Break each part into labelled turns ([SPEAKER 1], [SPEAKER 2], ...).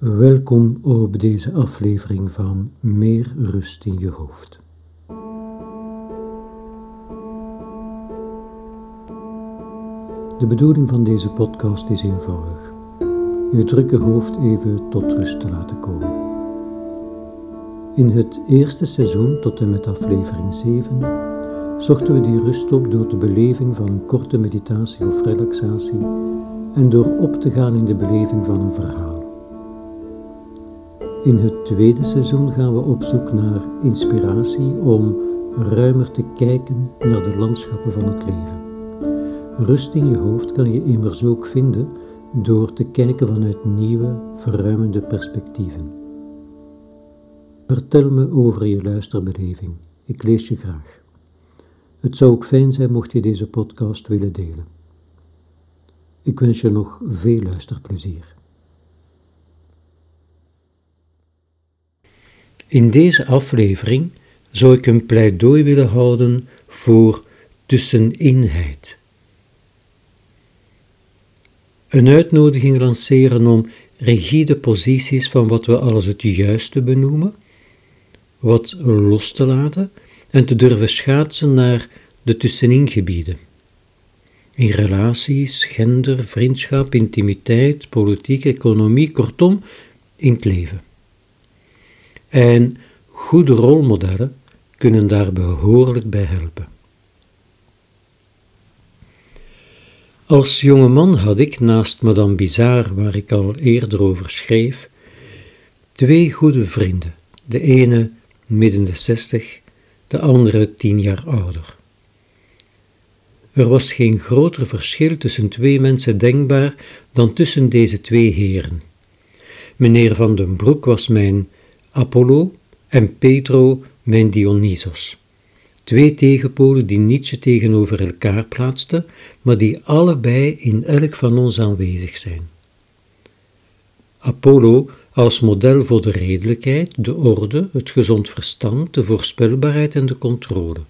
[SPEAKER 1] Welkom op deze aflevering van Meer rust in je hoofd. De bedoeling van deze podcast is eenvoudig: je drukke hoofd even tot rust te laten komen. In het eerste seizoen tot en met aflevering 7 zochten we die rust op door de beleving van een korte meditatie of relaxatie en door op te gaan in de beleving van een verhaal. In het tweede seizoen gaan we op zoek naar inspiratie om ruimer te kijken naar de landschappen van het leven. Rust in je hoofd kan je immers ook vinden door te kijken vanuit nieuwe, verruimende perspectieven. Vertel me over je luisterbeleving. Ik lees je graag. Het zou ook fijn zijn mocht je deze podcast willen delen. Ik wens je nog veel luisterplezier. In deze aflevering zou ik een pleidooi willen houden voor tusseninheid. Een uitnodiging lanceren om rigide posities van wat we als het juiste benoemen, wat los te laten en te durven schaatsen naar de tusseningebieden. In relaties, gender, vriendschap, intimiteit, politiek, economie, kortom, in het leven. En goede rolmodellen kunnen daar behoorlijk bij helpen. Als jonge man had ik, naast Madame Bizarre, waar ik al eerder over schreef, twee goede vrienden. De ene midden de zestig, de andere tien jaar ouder. Er was geen groter verschil tussen twee mensen denkbaar dan tussen deze twee heren. Meneer Van den Broek was mijn Apollo en Petro mijn Dionysos. Twee tegenpolen die Nietzsche tegenover elkaar plaatste, maar die allebei in elk van ons aanwezig zijn. Apollo als model voor de redelijkheid, de orde, het gezond verstand, de voorspelbaarheid en de controle.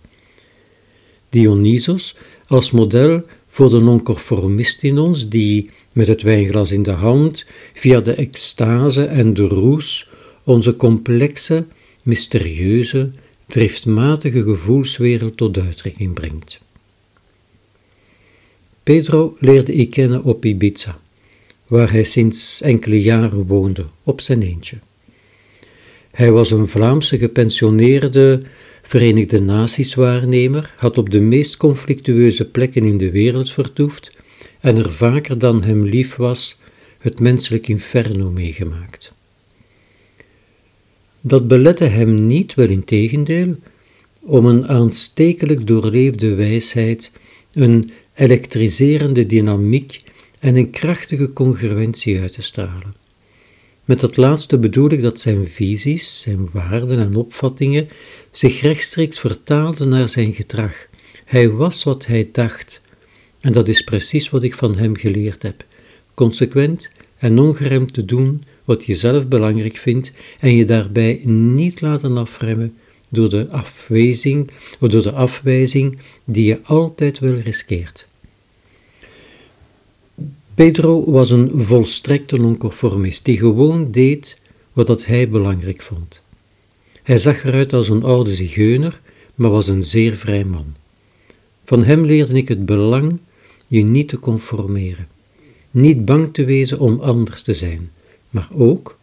[SPEAKER 1] Dionysos als model voor de nonconformist in ons, die met het wijnglas in de hand, via de extase en de roes, onze complexe, mysterieuze, driftmatige gevoelswereld tot uitdrukking brengt. Pedro leerde ik kennen op Ibiza, waar hij sinds enkele jaren woonde, op zijn eentje. Hij was een Vlaamse gepensioneerde Verenigde Naties waarnemer, had op de meest conflictueuze plekken in de wereld vertoefd en er vaker dan hem lief was het menselijk inferno meegemaakt. Dat belette hem niet, wel in tegendeel, om een aanstekelijk doorleefde wijsheid, een elektriserende dynamiek en een krachtige congruentie uit te stralen. Met dat laatste bedoel ik dat zijn visies, zijn waarden en opvattingen zich rechtstreeks vertaalden naar zijn gedrag. Hij was wat hij dacht, en dat is precies wat ik van hem geleerd heb: consequent en ongeremd te doen wat je zelf belangrijk vindt en je daarbij niet laten afremmen door de afwijzing, of door de afwijzing die je altijd wel riskeert. Pedro was een volstrekte nonconformist die gewoon deed wat hij belangrijk vond. Hij zag eruit als een oude zigeuner, maar was een zeer vrij man. Van hem leerde ik het belang je niet te conformeren, niet bang te wezen om anders te zijn, maar ook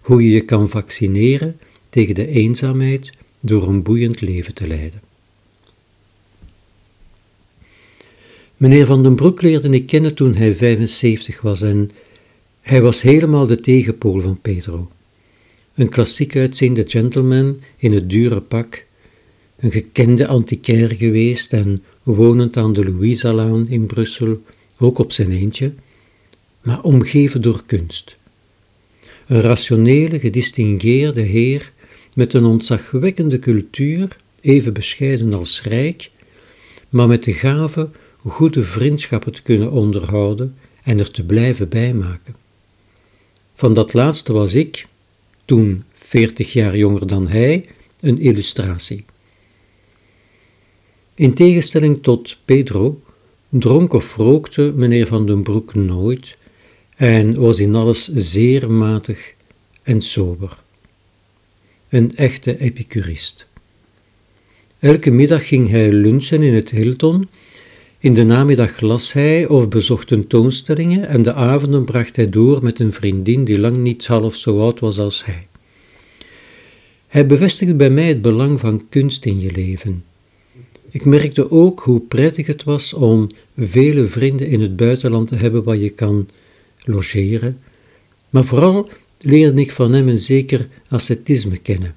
[SPEAKER 1] hoe je je kan vaccineren tegen de eenzaamheid door een boeiend leven te leiden. Meneer Van den Broek leerde ik kennen toen hij 75 was en hij was helemaal de tegenpool van Pedro. Een klassiek uitziende gentleman in het dure pak, een gekende antiquaire geweest en wonend aan de Louisa-laan in Brussel, ook op zijn eentje, maar omgeven door kunst. Een rationele, gedistingeerde heer met een ontzagwekkende cultuur, even bescheiden als rijk, maar met de gave goede vriendschappen te kunnen onderhouden en er te blijven bijmaken. Van dat laatste was ik, toen veertig jaar jonger dan hij, een illustratie. In tegenstelling tot Pedro dronk of rookte meneer Van den Broek nooit en was in alles zeer matig en sober. Een echte epicurist. Elke middag ging hij lunchen in het Hilton. In de namiddag las hij of bezocht tentoonstellingen en de avonden bracht hij door met een vriendin die lang niet half zo oud was als hij. Hij bevestigde bij mij het belang van kunst in je leven. Ik merkte ook hoe prettig het was om vele vrienden in het buitenland te hebben waar je kan logeren, maar vooral leerde ik van hem een zeker ascetisme kennen.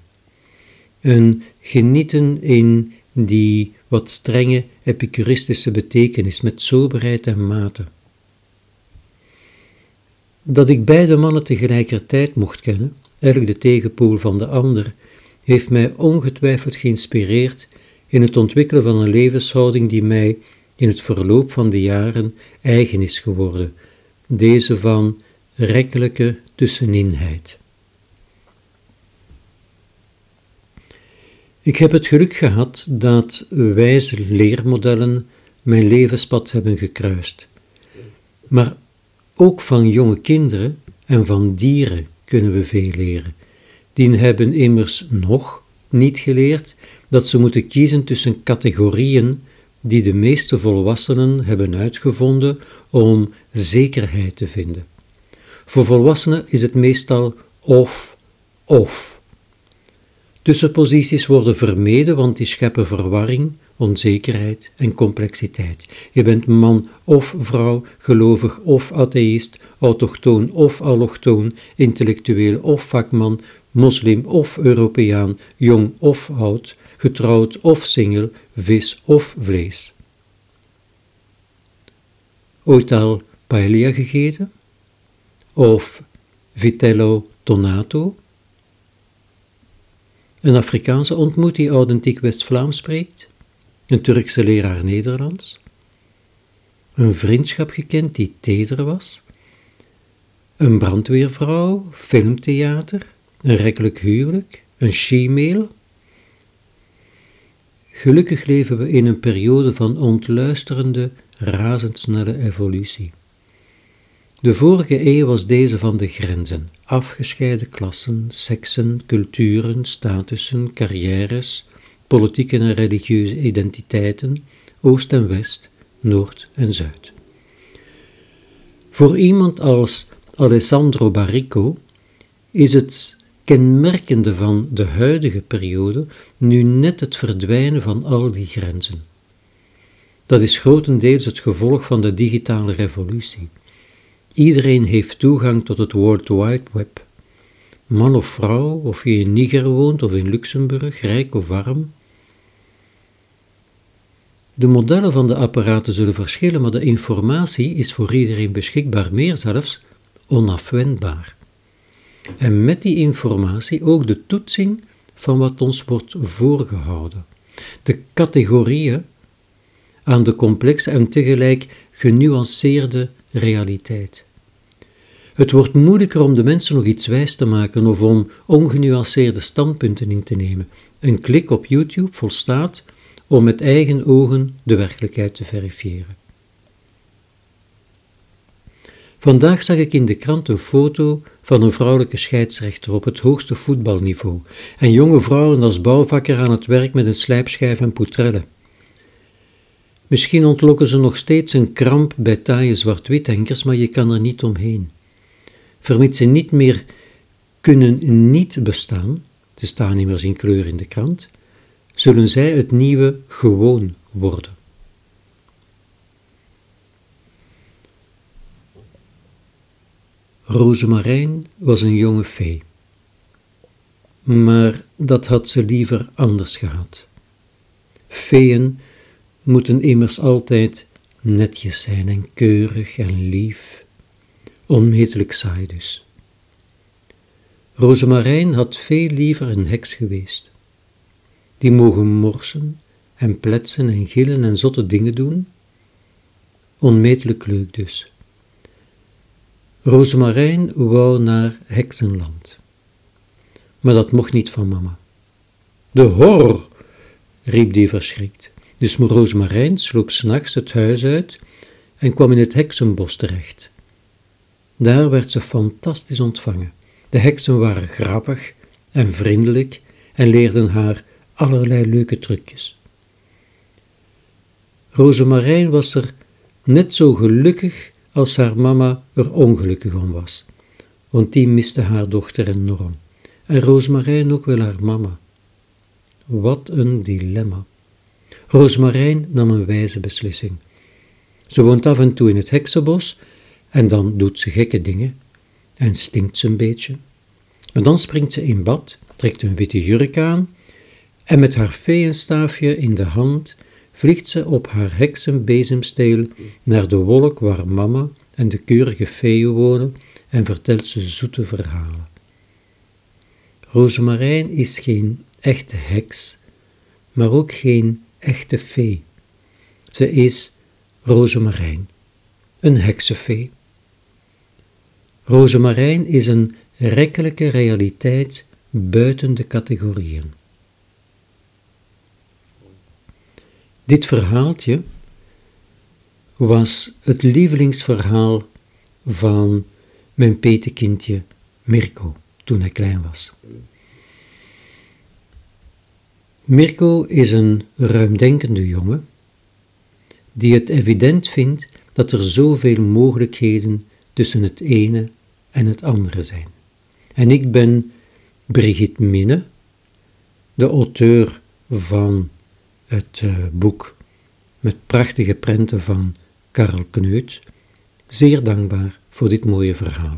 [SPEAKER 1] Een genieten in die wat strenge epicuristische betekenis met soberheid en mate. Dat ik beide mannen tegelijkertijd mocht kennen, eigenlijk de tegenpool van de ander, heeft mij ongetwijfeld geïnspireerd in het ontwikkelen van een levenshouding die mij in het verloop van de jaren eigen is geworden, deze van rekkelijke tusseninheid. Ik heb het geluk gehad dat wijze leermodellen mijn levenspad hebben gekruist. Maar ook van jonge kinderen en van dieren kunnen we veel leren. Die hebben immers nog niet geleerd dat ze moeten kiezen tussen categorieën die de meeste volwassenen hebben uitgevonden om zekerheid te vinden. Voor volwassenen is het meestal of, of. Tussenposities worden vermeden, want die scheppen verwarring, onzekerheid en complexiteit. Je bent man of vrouw, gelovig of atheïst, autochtoon of allochtoon, intellectueel of vakman, moslim of Europeaan, jong of oud, getrouwd of single, vis of vlees. Ooit al paella gegeten? Of vitello tonato? Een Afrikaanse ontmoet die authentiek West-Vlaams spreekt? Een Turkse leraar Nederlands? Een vriendschap gekend die teder was? Een brandweervrouw, filmtheater, een rekkelijk huwelijk, een she-mail? Gelukkig leven we in een periode van ontluisterende, razendsnelle evolutie. De vorige eeuw was deze van de grenzen, afgescheiden klassen, seksen, culturen, statussen, carrières, politieke en religieuze identiteiten, Oost en West, Noord en Zuid. Voor iemand als Alessandro Barrico is het kenmerkende van de huidige periode nu net het verdwijnen van al die grenzen. Dat is grotendeels het gevolg van de digitale revolutie. Iedereen heeft toegang tot het World Wide Web. Man of vrouw, of je in Niger woont of in Luxemburg, rijk of arm. De modellen van de apparaten zullen verschillen, maar de informatie is voor iedereen beschikbaar, meer zelfs onafwendbaar. En met die informatie ook de toetsing van wat ons wordt voorgehouden. De categorieën aan de complexe en tegelijk genuanceerde realiteit. Het wordt moeilijker om de mensen nog iets wijs te maken of om ongenuanceerde standpunten in te nemen. Een klik op YouTube volstaat om met eigen ogen de werkelijkheid te verifiëren. Vandaag zag ik in de krant een foto van een vrouwelijke scheidsrechter op het hoogste voetbalniveau en jonge vrouwen als bouwvakker aan het werk met een slijpschijf en poutrellen. Misschien ontlokken ze nog steeds een kramp bij taaie zwart-wit maar je kan er niet omheen. Vermits ze niet meer kunnen niet bestaan, ze staan immers in kleur in de krant, zullen zij het nieuwe gewoon worden. Rosemarijn was een jonge fee. Maar dat had ze liever anders gehad. Feeën moeten immers altijd netjes zijn en keurig en lief, onmetelijk saai dus. Rosemarijn had veel liever een heks geweest. Die mogen morsen en pletsen en gillen en zotte dingen doen. Onmetelijk leuk dus. Rosemarijn wou naar heksenland. Maar dat mocht niet van mama. De horror, riep die verschrikt. Dus Rosemarijn sloop s'nachts het huis uit en kwam in het heksenbos terecht. Daar werd ze fantastisch ontvangen. De heksen waren grappig en vriendelijk en leerden haar allerlei leuke trucjes. Rosemarijn was er net zo gelukkig als haar mama er ongelukkig om was, want die miste haar dochter enorm. En Roosmarijn ook wel haar mama. Wat een dilemma. Roosmarijn nam een wijze beslissing. Ze woont af en toe in het heksenbos en dan doet ze gekke dingen en stinkt ze een beetje. Maar dan springt ze in bad, trekt een witte jurk aan en met haar feenstaafje in de hand vliegt ze op haar heksenbezemsteel naar de wolk waar mama en de keurige feeën wonen en vertelt ze zoete verhalen. Rosemarijn is geen echte heks, maar ook geen echte fee. Ze is Rosemarijn, een heksenfee. Rosemarijn is een rekkelijke realiteit buiten de categorieën. Dit verhaaltje was het lievelingsverhaal van mijn petekindje Mirko toen hij klein was. Mirko is een ruimdenkende jongen die het evident vindt dat er zoveel mogelijkheden tussen het ene en het andere zijn. En ik ben Brigitte Minne, de auteur van het uh, boek met prachtige prenten van Karel Kneut, zeer dankbaar voor dit mooie verhaal.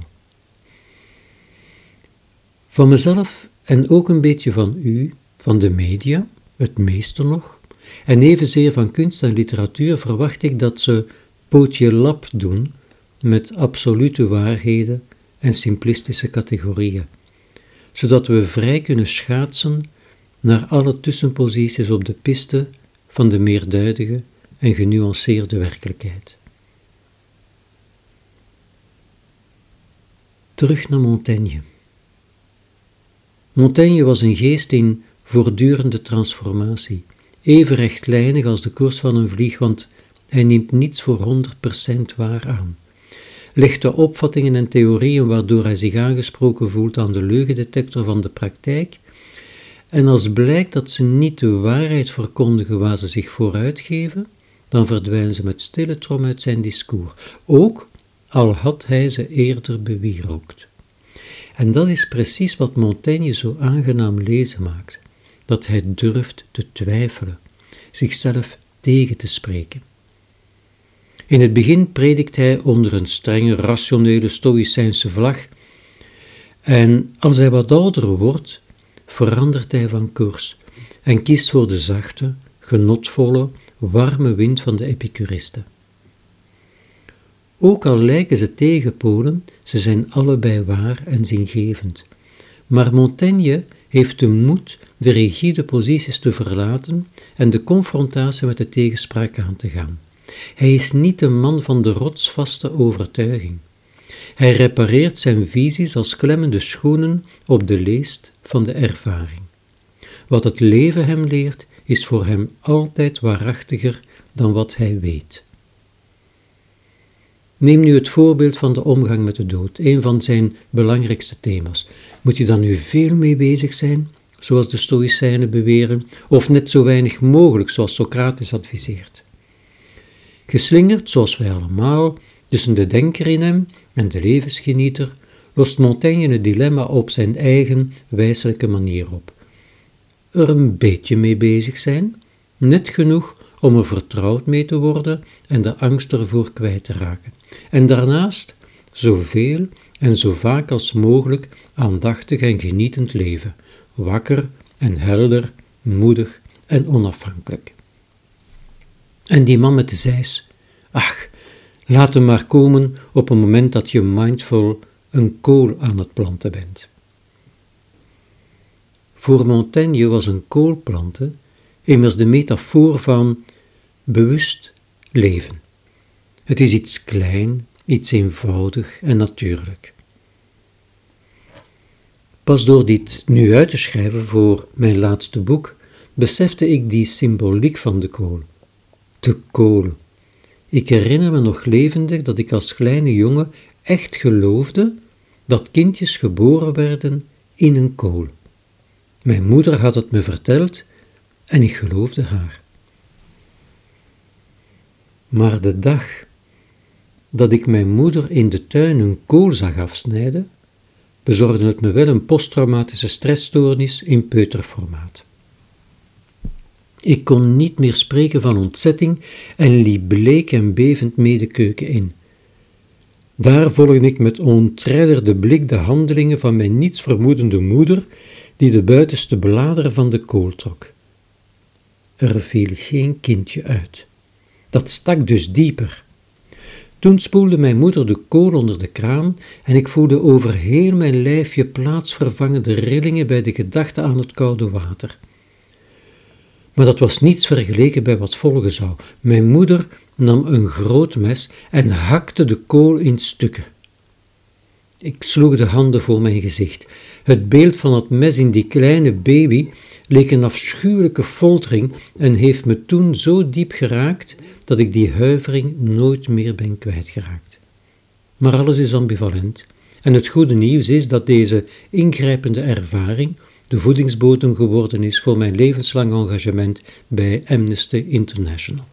[SPEAKER 1] Van mezelf en ook een beetje van u, van de media, het meeste nog, en evenzeer van kunst en literatuur verwacht ik dat ze pootje lap doen met absolute waarheden en simplistische categorieën, zodat we vrij kunnen schaatsen naar alle tussenposities op de piste van de meerduidige en genuanceerde werkelijkheid. Terug naar Montaigne. Montaigne was een geest in voortdurende transformatie, even rechtlijnig als de koers van een vlieg, want hij neemt niets voor 100% waar aan. Legt de opvattingen en theorieën waardoor hij zich aangesproken voelt aan de leugendetector van de praktijk, en als blijkt dat ze niet de waarheid verkondigen waar ze zich voor uitgeven, dan verdwijnen ze met stille trom uit zijn discours, ook al had hij ze eerder bewierookt. En dat is precies wat Montaigne zo aangenaam lezen maakt, dat hij durft te twijfelen, zichzelf tegen te spreken. In het begin predikt hij onder een strenge, rationele, stoïcijnse vlag, en als hij wat ouder wordt, verandert hij van koers en kiest voor de zachte, genotvolle, warme wind van de epicuristen. Ook al lijken ze tegenpolen, ze zijn allebei waar en zingevend. Maar Montaigne heeft de moed de rigide posities te verlaten en de confrontatie met de tegenspraak aan te gaan. Hij is niet een man van de rotsvaste overtuiging. Hij repareert zijn visies als klemmende schoenen op de leest van de ervaring. Wat het leven hem leert, is voor hem altijd waarachtiger dan wat hij weet. Neem nu het voorbeeld van de omgang met de dood, een van zijn belangrijkste thema's. Moet je dan nu veel mee bezig zijn, zoals de Stoïcijnen beweren, of net zo weinig mogelijk, zoals Socrates adviseert? Geslingerd, zoals wij allemaal, tussen de denker in hem en de levensgenieter, lost Montaigne het dilemma op zijn eigen wijselijke manier op. Er een beetje mee bezig zijn, net genoeg om er vertrouwd mee te worden en de angst ervoor kwijt te raken. En daarnaast zoveel en zo vaak als mogelijk aandachtig en genietend leven, wakker en helder, moedig en onafhankelijk. En die man met de zeis, ach, laat hem maar komen op een moment dat je mindful een kool aan het planten bent. Voor Montaigne was een kool planten immers de metafoor van bewust leven. Het is iets klein, iets eenvoudig en natuurlijk. Pas door dit nu uit te schrijven voor mijn laatste boek, besefte ik die symboliek van de kool. De kool. Ik herinner me nog levendig dat ik als kleine jongen echt geloofde dat kindjes geboren werden in een kool. Mijn moeder had het me verteld en ik geloofde haar. Maar de dag dat ik mijn moeder in de tuin een kool zag afsnijden, bezorgde het me wel een posttraumatische stressstoornis in peuterformaat. Ik kon niet meer spreken van ontzetting en liep bleek en bevend mee de keuken in. Daar volgde ik met ontredderde blik de handelingen van mijn niets vermoedende moeder, die de buitenste bladeren van de kool trok. Er viel geen kindje uit. Dat stak dus dieper. Toen spoelde mijn moeder de kool onder de kraan en ik voelde over heel mijn lijfje plaatsvervangende rillingen bij de gedachte aan het koude water. Maar dat was niets vergeleken bij wat volgen zou. Mijn moeder nam een groot mes en hakte de kool in stukken. Ik sloeg de handen voor mijn gezicht. Het beeld van het mes in die kleine baby leek een afschuwelijke foltering en heeft me toen zo diep geraakt dat ik die huivering nooit meer ben kwijtgeraakt. Maar alles is ambivalent en het goede nieuws is dat deze ingrijpende ervaring de voedingsbodem geworden is voor mijn levenslang engagement bij Amnesty International.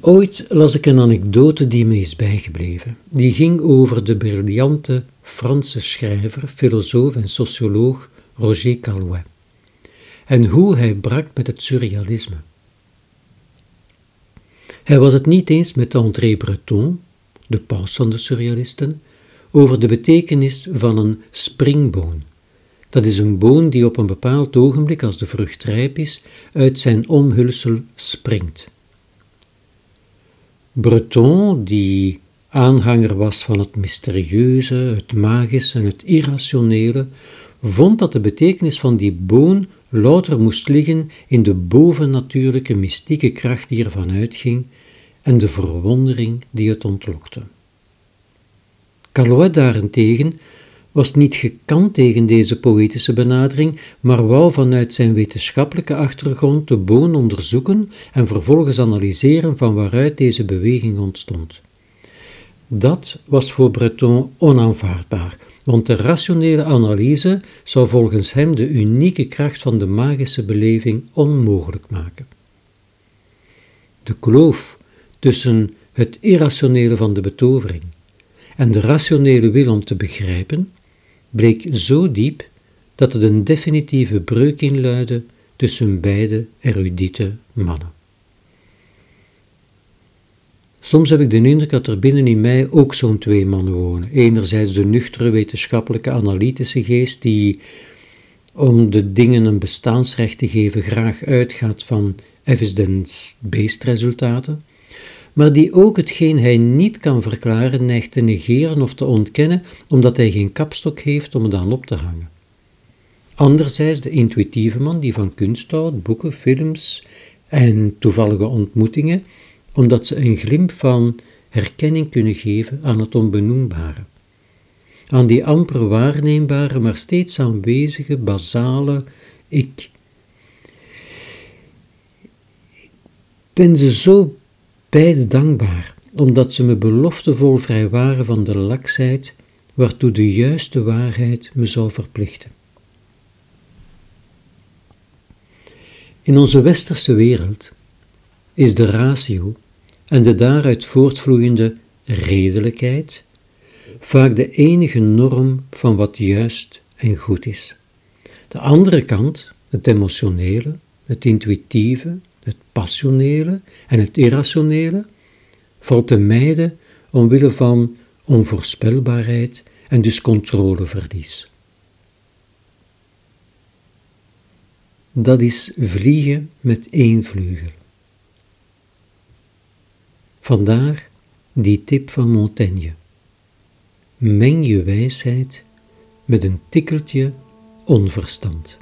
[SPEAKER 1] Ooit las ik een anekdote die me is bijgebleven. Die ging over de briljante Franse schrijver, filosoof en socioloog Roger Caillois en hoe hij brak met het surrealisme. Hij was het niet eens met André Breton, de paus van de surrealisten, over de betekenis van een springboon. Dat is een boon die op een bepaald ogenblik, als de vrucht rijp is, uit zijn omhulsel springt. Breton, die aanhanger was van het mysterieuze, het magische en het irrationele, vond dat de betekenis van die boon louter moest liggen in de bovennatuurlijke mystieke kracht die ervan uitging en de verwondering die het ontlokte. Calois daarentegen was niet gekant tegen deze poëtische benadering, maar wou vanuit zijn wetenschappelijke achtergrond de boon onderzoeken en vervolgens analyseren van waaruit deze beweging ontstond. Dat was voor Breton onaanvaardbaar, want de rationele analyse zou volgens hem de unieke kracht van de magische beleving onmogelijk maken. De kloof tussen het irrationele van de betovering en de rationele wil om te begrijpen bleek zo diep dat het een definitieve breuk inluidde tussen beide erudite mannen. Soms heb ik de indruk dat er binnen in mij ook zo'n twee mannen wonen. Enerzijds de nuchtere wetenschappelijke analytische geest die, om de dingen een bestaansrecht te geven, graag uitgaat van evidence-based resultaten, maar die ook hetgeen hij niet kan verklaren neigt te negeren of te ontkennen, omdat hij geen kapstok heeft om het aan op te hangen. Anderzijds de intuïtieve man die van kunst houdt, boeken, films en toevallige ontmoetingen, omdat ze een glimp van herkenning kunnen geven aan het onbenoembare. Aan die amper waarneembare, maar steeds aanwezige, basale ik. Ik ben ze zo beide dankbaar, omdat ze me beloftevol vrij waren van de laksheid waartoe de juiste waarheid me zou verplichten. In onze westerse wereld is de ratio en de daaruit voortvloeiende redelijkheid vaak de enige norm van wat juist en goed is. De andere kant, het emotionele, het intuïtieve, het passionele en het irrationele, valt te mijden omwille van onvoorspelbaarheid en dus controleverlies. Dat is vliegen met één vleugel. Vandaar die tip van Montaigne. Meng je wijsheid met een tikkeltje onverstand.